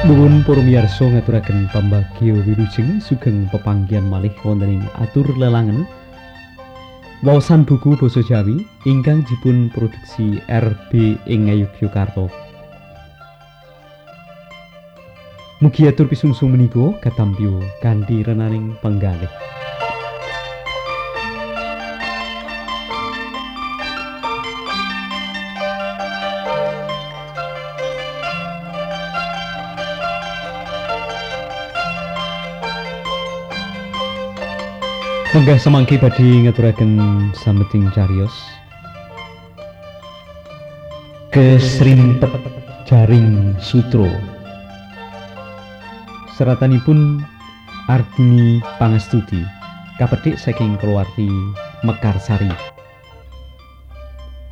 Nuwun para miyarsa ngaturaken pambagya wilujeng sugeng pepanggihan malih wonten ing atur lelangen waosan buku basa Jawi ingkang dipun produksi RB ing Yogyakarta. Mugi atur pisungsung menika katampyo kanthi renaning penggalih. Menggah semangki badhe ngaturaken sameting cariyos. Kesrimpet jaring sutro. Seratanipun Ardini Pangestuti kapethik saking keluarti Mekarsari.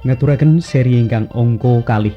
Ngaturaken seri ingkang angka kalih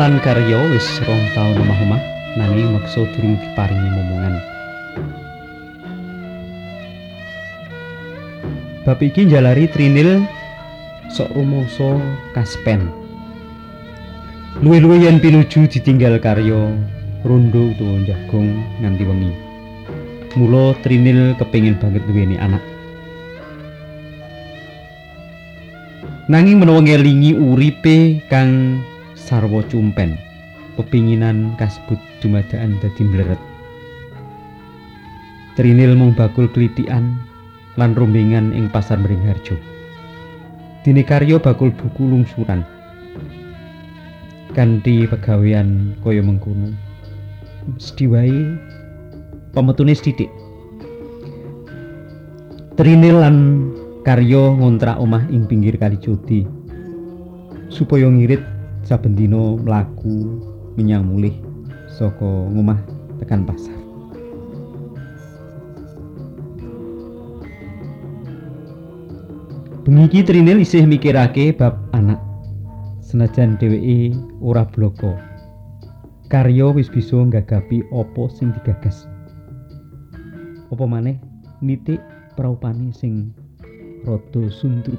lan Karya wis rong taun omah-omah nanging meksa durung diparingi momongan. Bab iki njalari Trinil sok rumoso kaspen. Luwih-luwih yen pinuju ditinggal Karya rondo utawa jagong nganti wengi. Mula Trinil kepingin banget duweni anak. Nanging menawa ngelingi uripe kang sarwa cumpen pepinginan kasebut dumadaan dadi mleret. Trinil mung bakul klitikan lan rombongan ing pasar Mringharjo Dini karya bakul buku lungsuran. Kanthi pegawean kaya mengkono. Mesti wae pemetune sithik. Trinil lan karya ngontrak omah ing pinggir kali Jodi. Supaya ngirit saben dina mlaku menyang mulih saka ngomah tekan pasar. Bengi Trinil isih mikirake bab anak. Senajan dheweke ora bloko. Karya wis bisa nggagapi apa sing digagas. Apa maneh nitik praupane sing rada sundrut.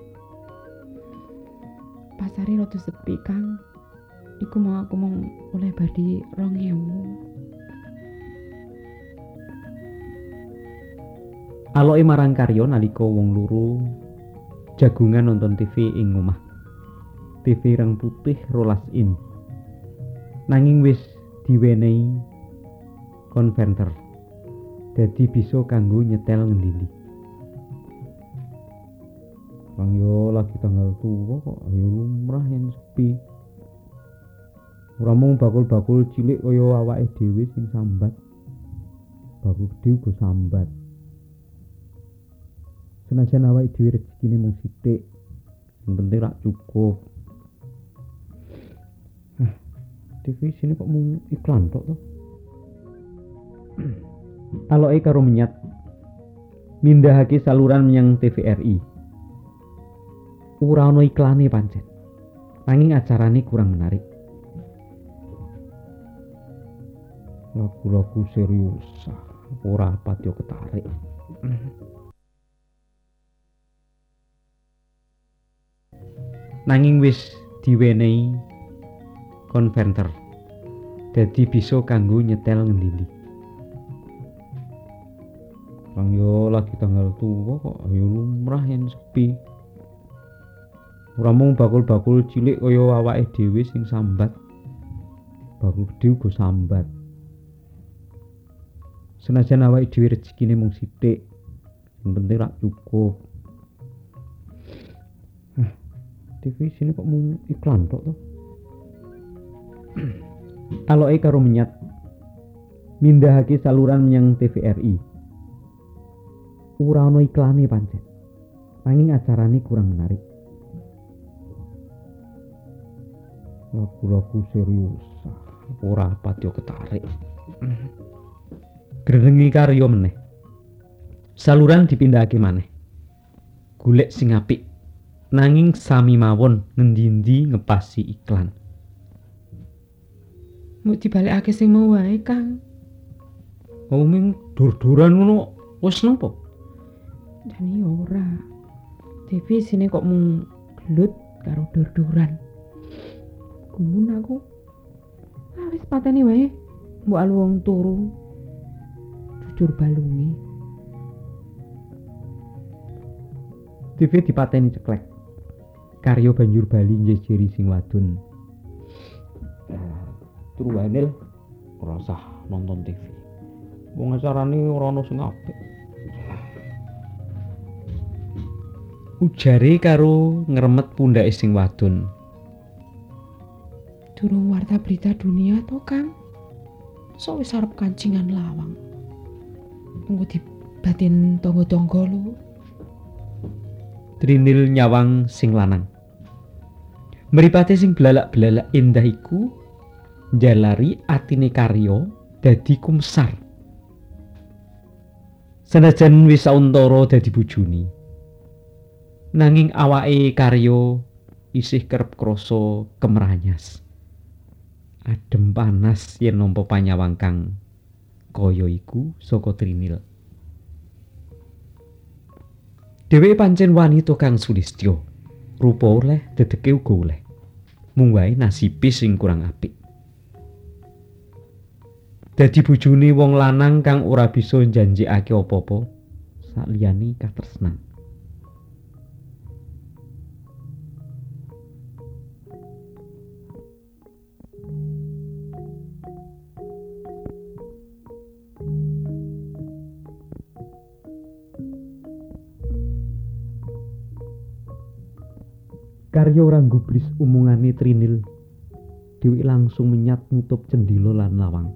pasare rada sepi Kang iku mau aku mau oleh badi rong ewu Aloke marang karya nalika wong loro jagungan nonton TV ing omah. TV rang putih rolas in. Nanging wis diwenehi konverter. Dadi bisa kanggo nyetel ngendi-endi. Kang yo lagi tanggal tua kok ayo lumrah yen sepi. Ora mung bakul-bakul cilik kaya awake dhewe sing sambat. Bakul gede uga sambat. Senajan awake dhewe rezekine mung sithik, sing penting rak cukup. Ah, TV sini kok mung iklan tok to. Aloke karo menyat mindahake saluran menyang TVRI. Ora ana iklane pancen. Nanging acarane kurang menarik. Lagu-lagu serius ora pati ketarik. Nanging wis diwenehi konverter. Dadi bisa kanggo nyetel ngendi-endi. Kang yo lagi tanggal tua kok ayo lumrah yen sepi. Ora mung bakul-bakul cilik kaya awake dhewe sing sambat. Bakul gede uga sambat. Senajan awake dhewe rezekine mung sithik, sing penting rak cukup. Ah, TV sini kok mung iklan tok to. Aloke karo menyat mindahake saluran menyang TVRI. Ora ana iklane pancen. Nanging acarane kurang menarik. Lagu-lagu serius ora pati ketarik gredengi karya meneh saluran dipindahake maneh golek sing apik nanging sami mawon ngendi-endi ngepasi iklan Mau dibalekake sing mau wae, Kang. Ming dur-duran ngono wis napa? Jane ora. TV sini kok mung gelut karo dur-duran. Gumun aku. Ah wis pateni wae. Mbok alu wong turu. Jujur balungi. TV dipateni ceklek. Karyo banjur bali njejeri sing wadon. Turu Wanil ora usah nonton TV. Wong acarane ora ono sing apik. Ujare karo ngremet pundhake sing wadon. Durung warta berita dunia to, Kang. Sok wis kancingan lawang. Tunggu dibatin tonggo-tonggo lu. Trinil nyawang sing lanang. Mripate sing belalak-belalak indah iku njalari atine karya dadi kumsar. Senajan wis sauntara dadi bojone. Nanging awake karya isih kerep krasa kemranyas. Adem panas yen nampa panyawang kang kaya iku saka Trinil. Dheweke pancen wanita kang sulistya. Rupa oleh, dedeke uga oleh. Mung wae nasibe sing kurang apik. Dadi bojone wong lanang kang ora bisa njanjekake apa-apa sakliyane katresnan. Karya ora gubris umungane Trinil. Dewi langsung menyat nutup cendilo lan lawang.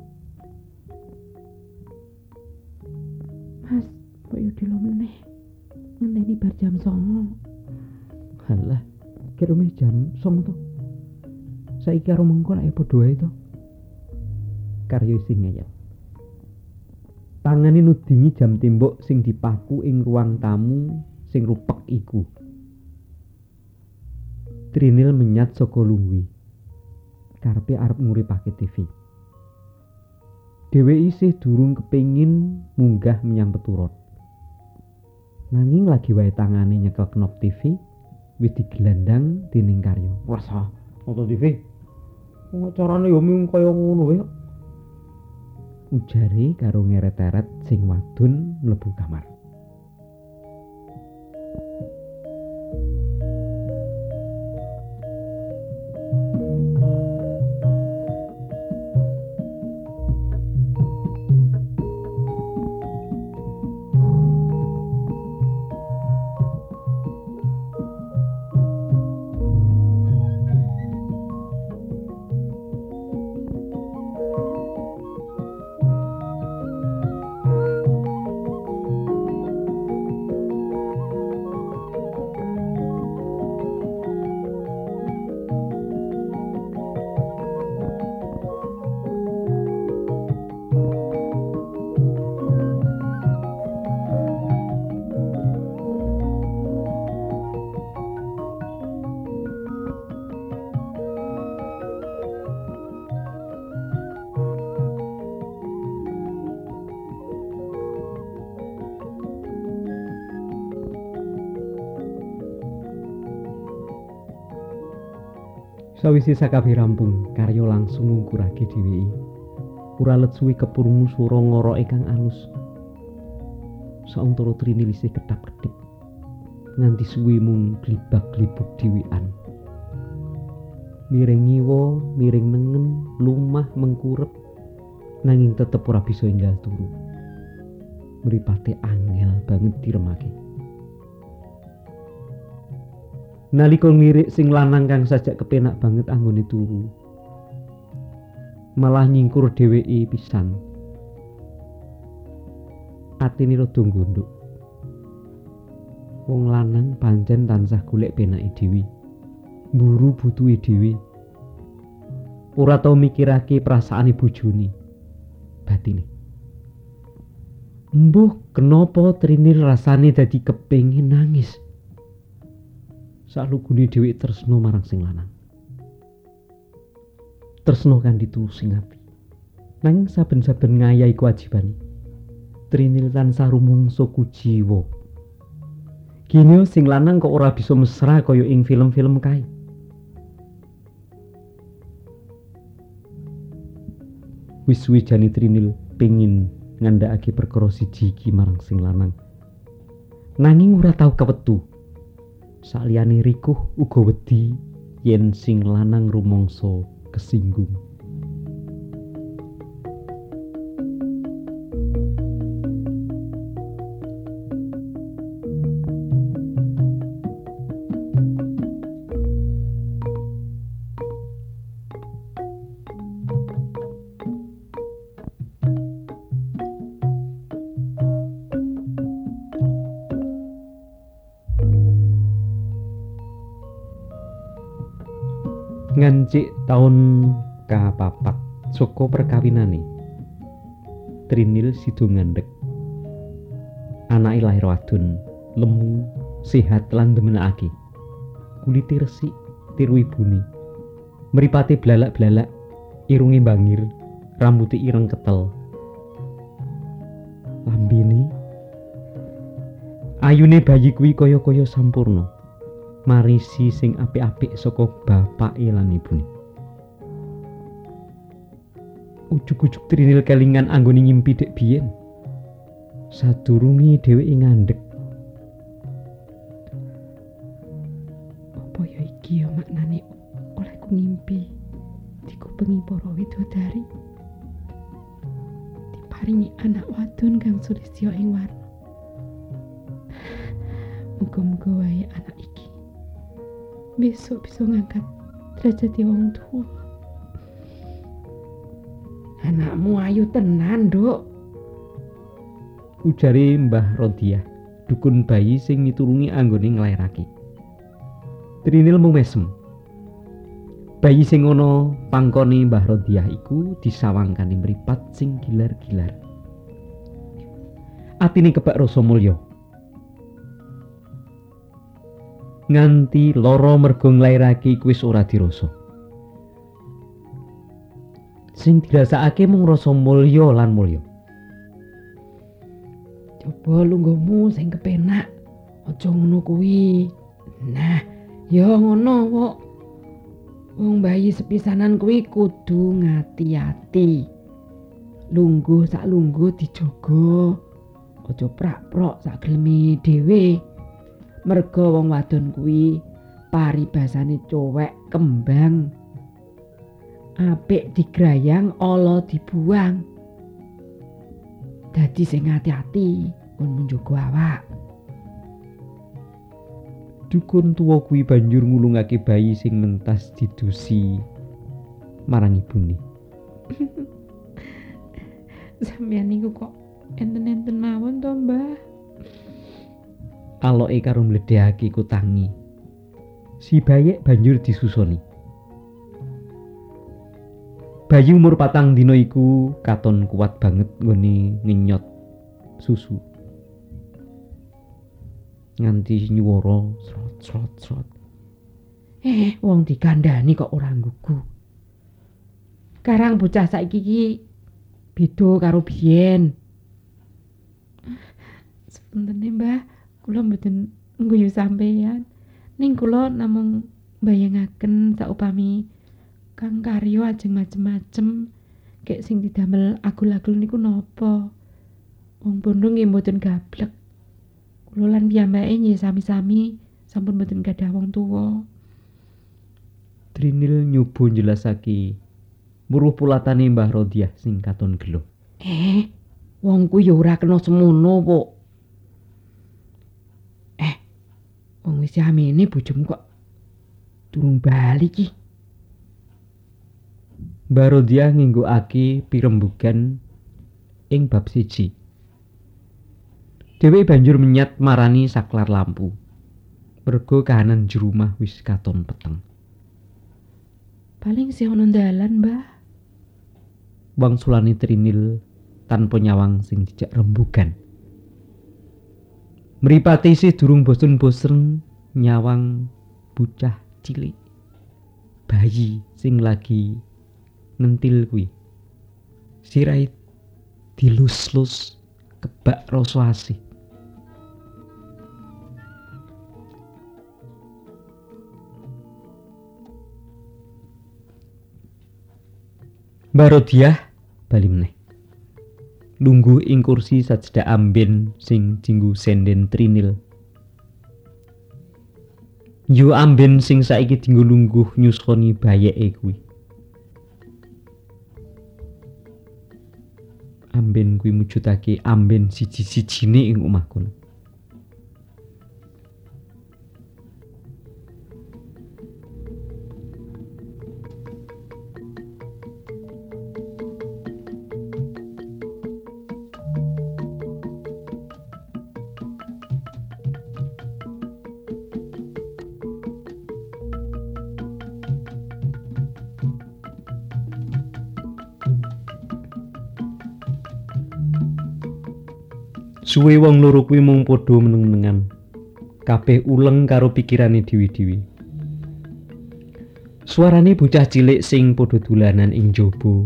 Mas, kok yo dilo meneh. Ngenteni bar jam 09.00. Halah, kira jam song to. Saiki karo mengko lek padha wae to. Karya sing ngeyel. Tangane nudingi jam tembok sing dipaku ing ruang tamu sing rupek iku. Trinil menyat saka lungwi. Karepe arep nguripake TV. Dewe isih durung kepingin munggah menyang peturut. Nanging lagi wae tangane nyekel knop TV, wis digelandang dening karya. Wasa, nonton TV. Wong carane yo mung kaya ngono wae. Ujare karo ngeret-eret sing wadon mlebu kamar. Sawise sakabeh rampung, karya langsung ngungkurake dheweke. Ora let suwe kepurungu swara ngoroke kang alus. Sauntara trini isih ketap-ketip. Nganti suwe mung glibak-glibuk dhiwekan. Miring ngiwa, miring nengen, lumah mengkurep nanging tetep ora bisa enggal turu. Mripate angel banget diremake. Nalika ngirik sing lanang kang sajak kepenak banget anggone turu. Malah nyingkur dheweke pisan. Atine rada gondok. Wong lanang pancen tansah golek penake dhewe. Mburu butuhe dhewe. Ora tau mikirake perasaane bojone. Batine. Mbuh, kenapa Trinil rasane dadi kepengin nangis? Salugune dhewe tresno marang sing lanang. Tresno kan ditulus sing ati. Nang saben-saben ngayahi kewajibane. Trinil tansah rumangsa kujiwa. Gini sing lanang kok ora bisa mesra kaya ing film-film kae. Wis suwi jani Trinil pengin ngandhakake perkara siji iki marang sing lanang. Nanging ora tau kewetu. Saliyane rikuh uga wedi yen sing lanang rumangsa kesinggung. Ngancik taun kapapat saka perkawinane Trinil sido ngandhek anake lair wadon lemu sehat lan demenake kulite resik tiru ibune mripate blalak-blalak irunge bangir rambuté ireng ketel. Lambene ayune bayi kuwi kaya-kaya sampurna marisi sing apik-apik saka bapake lan ibune. Ujug-ujug trinil kelingan anggone ngimpi dek biyen. Sadurunge dheweke ngandhek. Apa ya iki ya maknane olehku ngimpi dikupengi para widodari. Diparingi anak wadon kang sulistya ing warna. Muga-muga wae anak iki besok bisa ngangkat derajat wong tua. Anakmu ayu tenan, Dok. Ujare Mbah Rodiah, dukun bayi sing miturungi anggone nglairake. Trinil mung mesem. Bayi sing ana pangkone Mbah Rodiah iku disawangkane mripat sing gilar-gilar. Atine kebak rasa mulya. Nganti lara mergo nglairake iku wis ora dirasa. Sing dirasakake mung rasa mulya lan mulya. Coba lungguhmu sing kepenak. Aja ngono kuwi. Nah, ya ngono kok. Wong bayi sepisanan kuwi kudu ngati-ati. Lungguh sak lungguh dijogo. Aja prak-prok sak geleme dhewe. Merga wong wadon kuwi paribasane cowek kembang. Apik digrayang ala dibuang. Dadi sing ati-ati pun menjaga awak. Dukun tuwa kuwi banjur ngulungake bayi sing mentas didusi marang ibune. Sampeyan niku kok enten-enten mawon to mbah aloke karo mledhehake ku tangi. Si bayek banjur disusoni. Bayi umur patang dina iku katon kuat banget nggone ngenyot susu. Nganti nyuwara srot-srot-srot. Eh, wong dikandani kok ora nggugu. Karang bocah saiki iki beda karo biyen. Sepunten Mbah, kula mboten ngguyu sampeyan ning kula namung bayangaken saupami Kang Karyo ajeng macem-macem. Kek sing didamel agul-agul niku napa? Wong bondo nggih mboten gablek. Kula lan piyambake nggih sami-sami sampun mboten gadah wong tuwa. Trinil nyoba njelasake muruh pulatane Mbah Rodiah sing katon gelo. Eh, wong ku ya ora kena semono, Puk. Wong wis amene bojomu kok durung bali ki. Mbah Rodiah nginggokake pirembugan ing bab siji. Dheweke banjur menyat marani saklar lampu. Mergo kahanan jero omah wis katon peteng. Paling sih ono dalan, Mbah. wangsulane Trinil tanpa nyawang sing dijak rembugan. Mripate isih durung bosen-bosen nyawang bocah cilik. Bayi sing lagi ngentil kuwi. Sirai dilus-lus kebak rasa asih. Mbak Rodiah bali meneh. Lungguh ing kursi sajedak amben sing dinggo senden trinil. Yo amben sing saiki dinggo lungguh nyusoni bayeke kuwi. Amben kuwi mujudake amben siji-sijine ing omah Suwe wong loro kuwi mung padha meneng-menengan. Kabeh uleng karo pikirane dewi-dewi. Suarane bocah cilik sing padha dolanan ing jaba.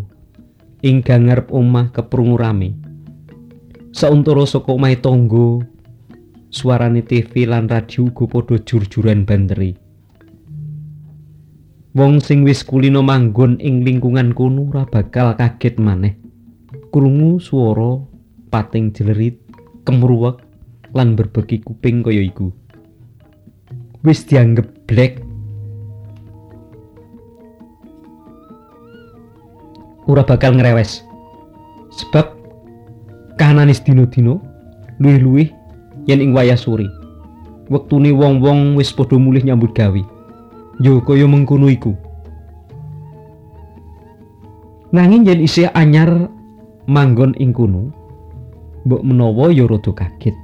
Ing ngarep omah keprungu rame. Sauntara saka omahe tangga, suarane TV lan radio uga padha jur-juran banteri. Wong sing wis kulino manggon ing lingkungan kono ora bakal kaget maneh. Krungu swara pating jelerit kemruwek lan berbeki kuping kaya iku. Wis dianggep black. Ora bakal ngrewes. Sebab kahanane dina-dina luwih-luwih yen ing wayah sore. Wektune wong-wong wis padha mulih nyambut gawe. Yo kaya mengkono iku. Nanging yen isih anyar manggon ing kono, mbok menawa ya rada kaget.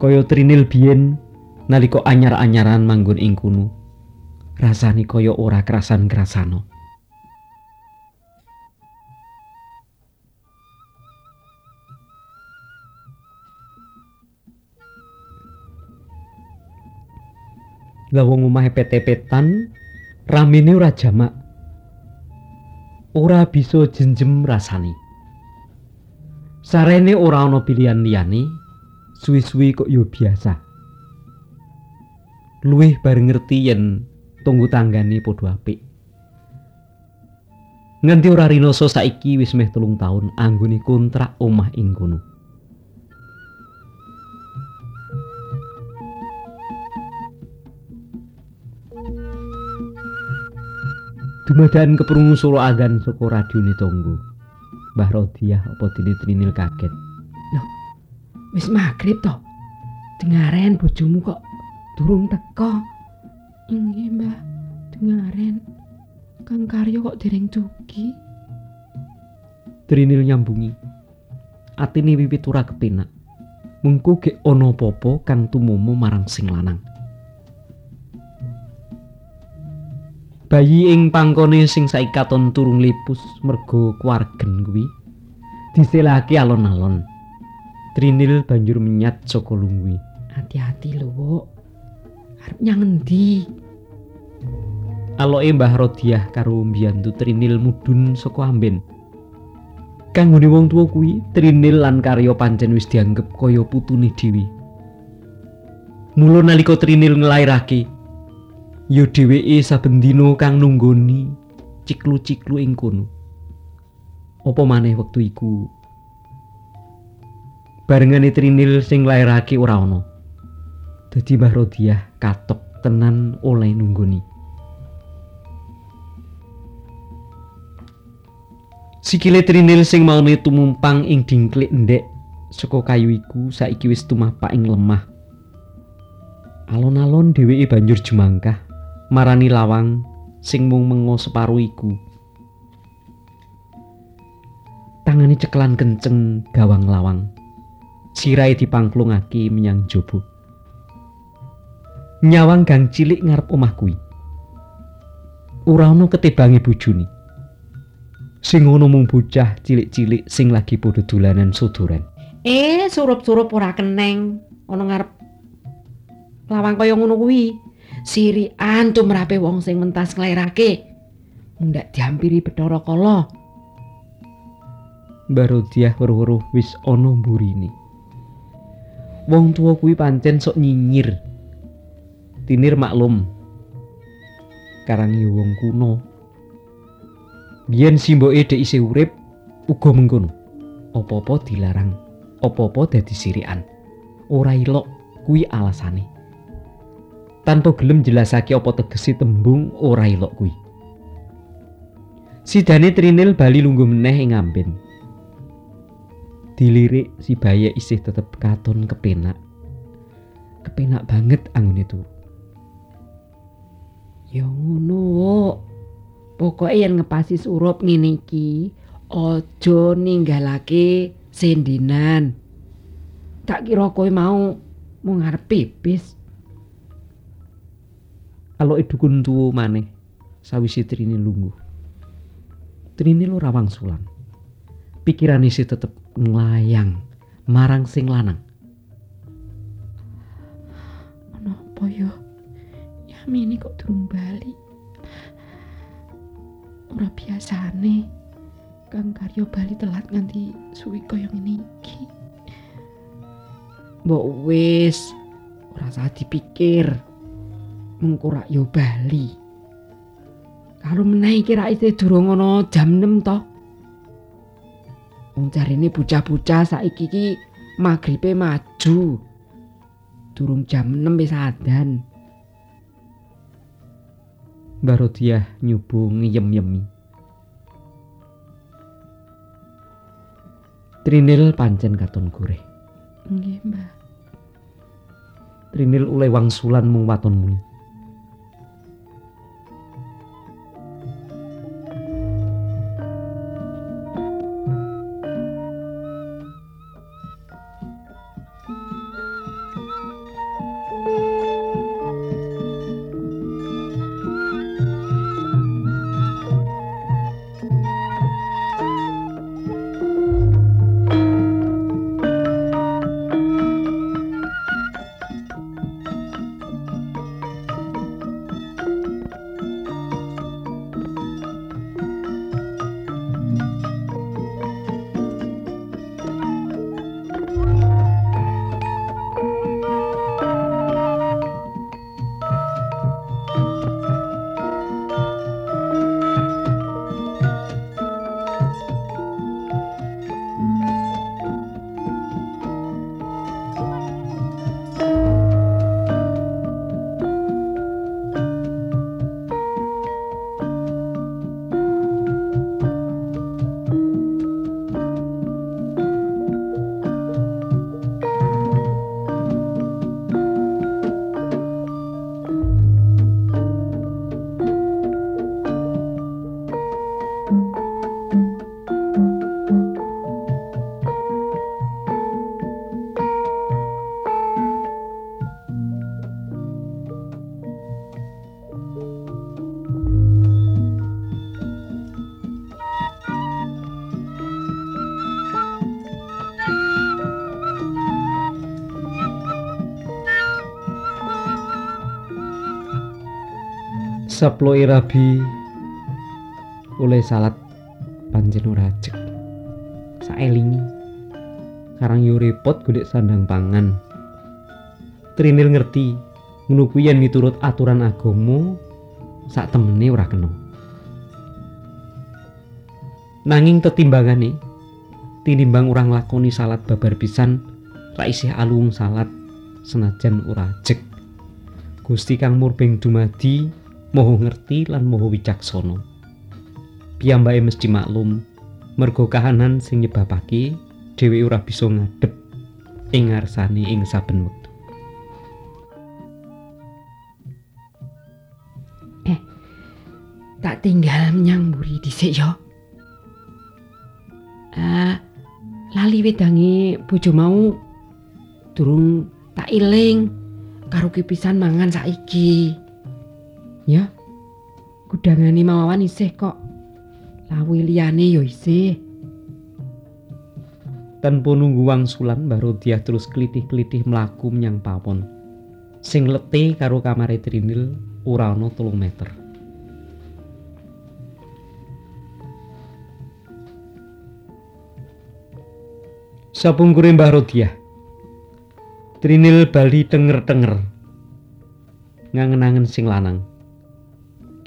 Kaya Trinil biyen nalika anyar-anyaran manggon ing kono. Rasane kaya ora kerasan-kerasano. Lah wong omahe pet-petan ramene ora jamak. Ora bisa jenjem rasane. Sarene ora ana pilihan liyane, suwi-suwi kok yo biasa. Luwih bareng ngerti yen tunggu tanggane padha apik. Nganti ora rinoso saiki wis meh telung taun anggone kontrak omah ing kono. Dumadakan keprungu solo adzan saka radione tonggo. Mbah Rodiah apa dene Trinil kaget. Wis magrib to. Dengaren bojomu kok durung teko. Inggih, Mbah. Dengaren. Kang Karyo kok dereng dugi. Trinil nyambungi. Atine wiwit ora kepenak. Mengko gek ana apa-apa kang tumomo marang sing lanang. Bayi ing pangkone sing saiki katon turung lipus mergo kuargen kuwi diselahake alon-alon. Trinil banjur menyat saka lungguhe. Hati-hati lho. Arep nyang endi? Aloke Mbah Rodiah karo mbiyantu Trinil mudhun saka amben. Kanggone wong tuwa kuwi, Trinil lan karya pancen wis dianggep kaya putune dhewe. Mula nalika Trinil nglairake, Ya dheweke saben dina kang nunggoni ciklu-ciklu ing kono. Apa maneh wektu iku barengane Trinil sing lairake ora ana. Dadi Mbah Rodiah katok tenan oleh nunggoni. Sikile Trinil sing maune tumumpang ing dingklik ndek saka kayu iku saiki wis tumapak ing lemah. Alon-alon dheweke banjur jemangkah marani lawang sing mung mengo separo iku. Tangane cekelan kenceng gawang lawang. Sirai dipangklungake menyang jobo. Nyawang gang cilik ngarep omah kuwi. Ora ana ketebange bojone. Sing ngono mung bocah cilik-cilik sing lagi padha dolanan sodoran. Eh, surup-surup ora keneng ana ngarep lawang kaya ngono kuwi. Sirian tumrape wong sing mentas nglairake. Mundak dihampiri Bathara Kala. Mbah Rodiah weruh-weruh wis ana mburine. Wong tuwa kuwi pancen sok nyinyir. Tinir maklum. Karang wong kuno. Biyen simboke dhek isih urip uga mengkono. Apa-apa dilarang, apa-apa dadi sirikan. Ora ilok kuwi alasane. Tanpa gelem jelasake apa tegese tembung ora ilok kuwi. Sidane Trinil bali lungguh meneh ing amben. Dilirik si Baya isih tetep katon kepenak. Kepenak banget angune turu. Ya ngono. Pokoke yen ngepasi surup ngene iki, aja ninggalake sendinan. Tak kira kowe mau ngarep pipis. Aloke dukun tuwa maneh sawise Trinil lungguh. Trinil ora wangsulan. Pikirane isih tetep nglayang marang sing lanang. Napa ya? Yamini kok durung bali. Ora biasane Kang Karyo bali telat nganti suwi kaya ngene iki. Mbok wis ora usah dipikir. Mengko rak yo bali. Karo meneh iki rak isih durung ana jam 6 to. Wong jarine bocah-bocah saiki iki magribe maju. Durung jam 6 wis adan. Mbah Rodiah nyubu ngiyem-yemi. Trinil pancen katon goreh. Nggih, Mbah. Trinil oleh wangsulan mung waton muni. Saploke rabi oleh salat pancen ora ajeg. Saelingi karang yo repot golek sandang pangan. Trinil ngerti Ngono yen miturut aturan agama sak temene ora kena. Nanging tetimbangane tinimbang ora nglakoni salat babar pisan ra isih alung salat senajan ora. Gusti kang murbeng dumadi moho ngerti lan moho wicaksana. Piyambake mesti maklum mergo kahanan sing nyebabake dhewe ora bisa ngadep ing ngarsane ing saben wektu. Tak tinggal menyang mburi dhisik ya. Ah, lali wedange bojo mau durung tak iling karo kipisan mangan saiki. Ya. Gudangane mawawan isih kok. Lawi liyane ya isih. Tanpa nunggu wangsulan Mbah Rodiah terus klitih-klitih mlaku menyang pawon. Sing letih karo kamare Trinil ora ana 3 meter. Sapungkure Mbah Rodiah. Trinil bali tenger-tenger. Ngangen-angen sing lanang.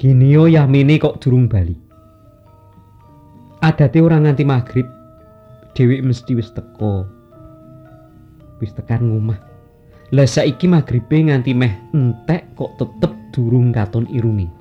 Ginio Yamini kok durung bali. Adate ora nganti maghrib, dhewek mesti wis teko. Wis tekan ngomah. Lah saiki maghribe nganti meh entek kok tetep durung katon irungi.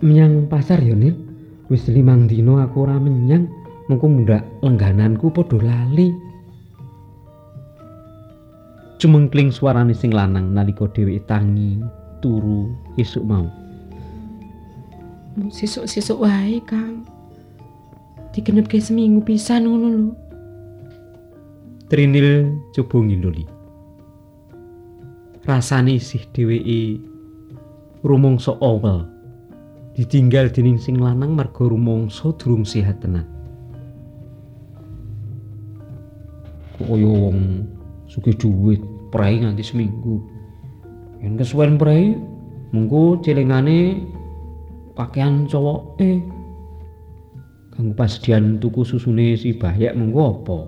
Menyang pasar ya, Nil. Wis limang dino aku ora menyang, mengko mundak lenggananku padha lali. Cumengkling suarane sing lanang nalika dheweke tangi turu esuk mau. Sesuk-sesuk wae, Kang. Digenepke seminggu pisan ngono lho. Trinil coba ngindoli. Rasane isih dheweke rumangsa awel. Ditinggal dening sing lanang marga rumangsa durung sehat tenan. Kaya wong sugih dhuwit prei nganti seminggu. Yen kesuwen prei, mengko celengane pakaian cowok eh kanggo pasedian tuku susune si Bahyak mengko apa?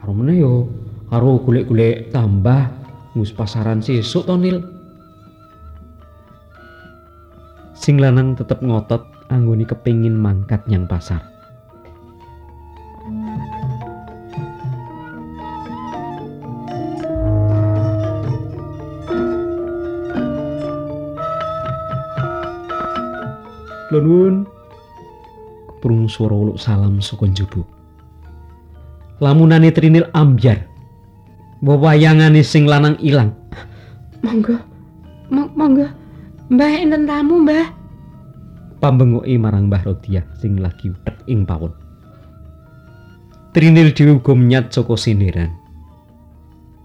Karo meneh yo karo golek-golek tambah ngus pasaran sesuk to Nil. Sing lanang tetep ngotot anggone kepingin mangkat nyang pasar. Lho nuwun. Keprung swara uluk salam saka njaba. Lamunane Trinil ambyar. Wewayangane sing lanang ilang. Monggo. Mo- Monggo. Mbah enten tamu, Mbah. Pambengoke marang Mbah Rodiah sing lagi utek ing pawon. Trinil dhewe uga menyat saka sindiran.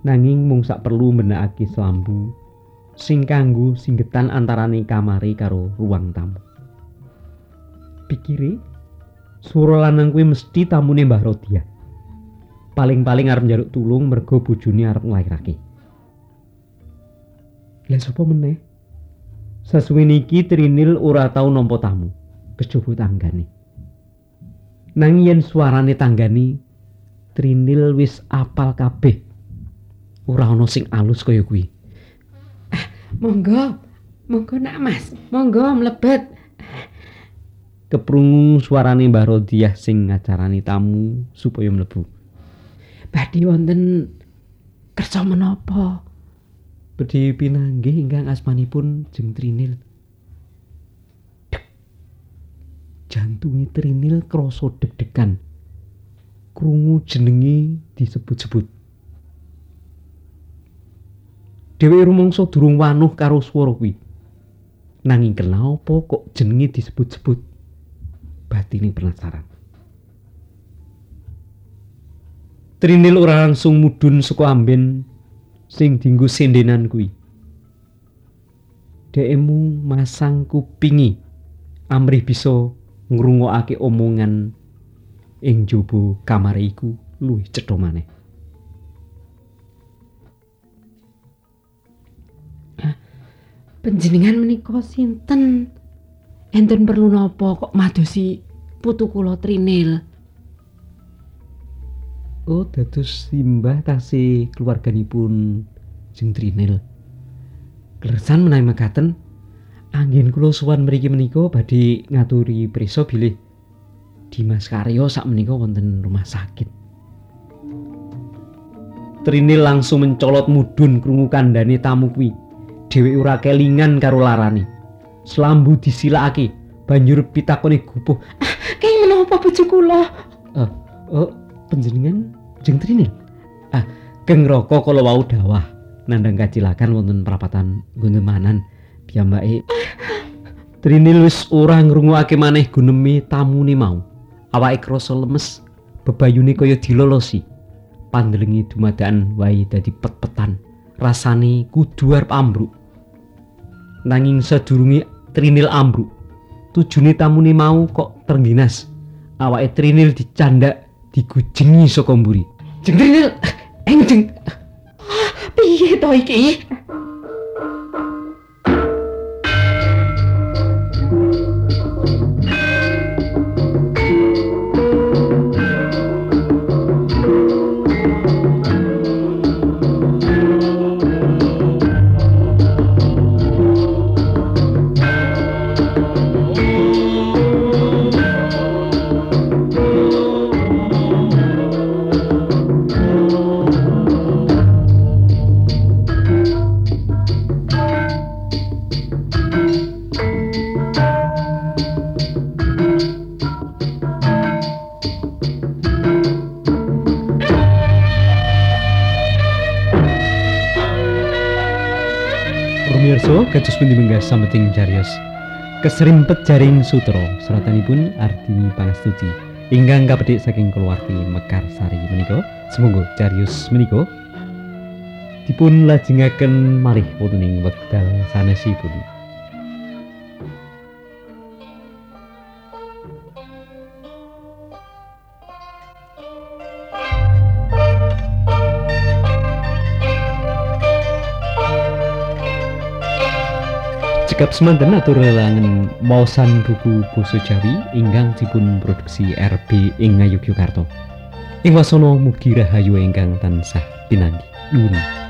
Nanging mung sak perlu mbenakake selambu sing kanggo singgetan antarane kamare karo ruang tamu. Pikire swara lanang kuwi mesti tamune Mbah Rodiah. Paling-paling arep njaluk tulung mergo bojone arep nglairake. Lah sapa meneh? Sasuwene iki Trinil ora tau nampa tamu, kejaba tanggane. Nanging yen suarane tanggane, Trinil wis apal kabeh. Ora ana sing alus kaya kuwi. Monggo. Monggo nak Mas. Monggo mlebet. Keprungu suarane Mbah Rodiah sing ngacarani tamu supaya mlebu. Badhe wonten kersa menapa? Bedhe pinanggih ingkang asmanipun Jeng Trinil. Jantunge Trinil krasa deg-degan. Krungu jenenge disebut-sebut. Dheweke rumangsa durung wanuh karo swara kuwi. Nanging kenapa kok jenenge disebut-sebut? Batine penasaran. Trinil ora langsung mudhun saka amben sing dinggo sendenan kuwi. Dekmu masang kupingi amrih bisa ngrungokake omongan ing jaba kamar iku luwih cetha maneh. Panjenengan menika sinten? Enten perlu napa kok madosi putu kula Trinil? Oh, dados simbah tasih keluarganipun Jeng Trinil. Kleresan menawi mekaten, anggen kula sowan mriki menika badhe ngaturi prisa bilih Dimas Karyo sak menika wonten rumah sakit. Trinil langsung mencolot mudhun krungu kandhane tamu kuwi. dheweke ora kelingan karo larane. Slambu disilakake, banjur pitakone gupuh. Ah, keng menapa bojo kula? Oh, oh, panjenengan Jeng Trinil. Ah, keng roko kala wau dawah nandhang kacilakan wonten perapatan gunemanan piyambake. Trinil wis ora ngrungokake maneh guneme tamune mau. Awake krasa lemes, bebayune kaya dilolosi. Pandelengi dumadakan wae dadi pet-petan. Rasane kudu arep ambruk. nanging sadurunge Trinil ambruk. Tujune tamune mau kok terginas. Awake Trinil dicandak, digujengi saka mburi. Jeng enjeng. Ah, piye to iki? Menggah sameting cariyos. Keserimpet jaring sutra seratanipun Ardini Pangastuti ingkang kapedhik saking keluarti Mekarsari menika. Semoga cariyos menika dipun lajengaken malih wonten ing wekdal sanesipun. Cekap semanten atur lelangen maosan buku basa Jawi ingkang dipun produksi RB ing Ngayogyakarta. Ing wasana mugi rahayu ingkang tansah pinanggih. Nuwun.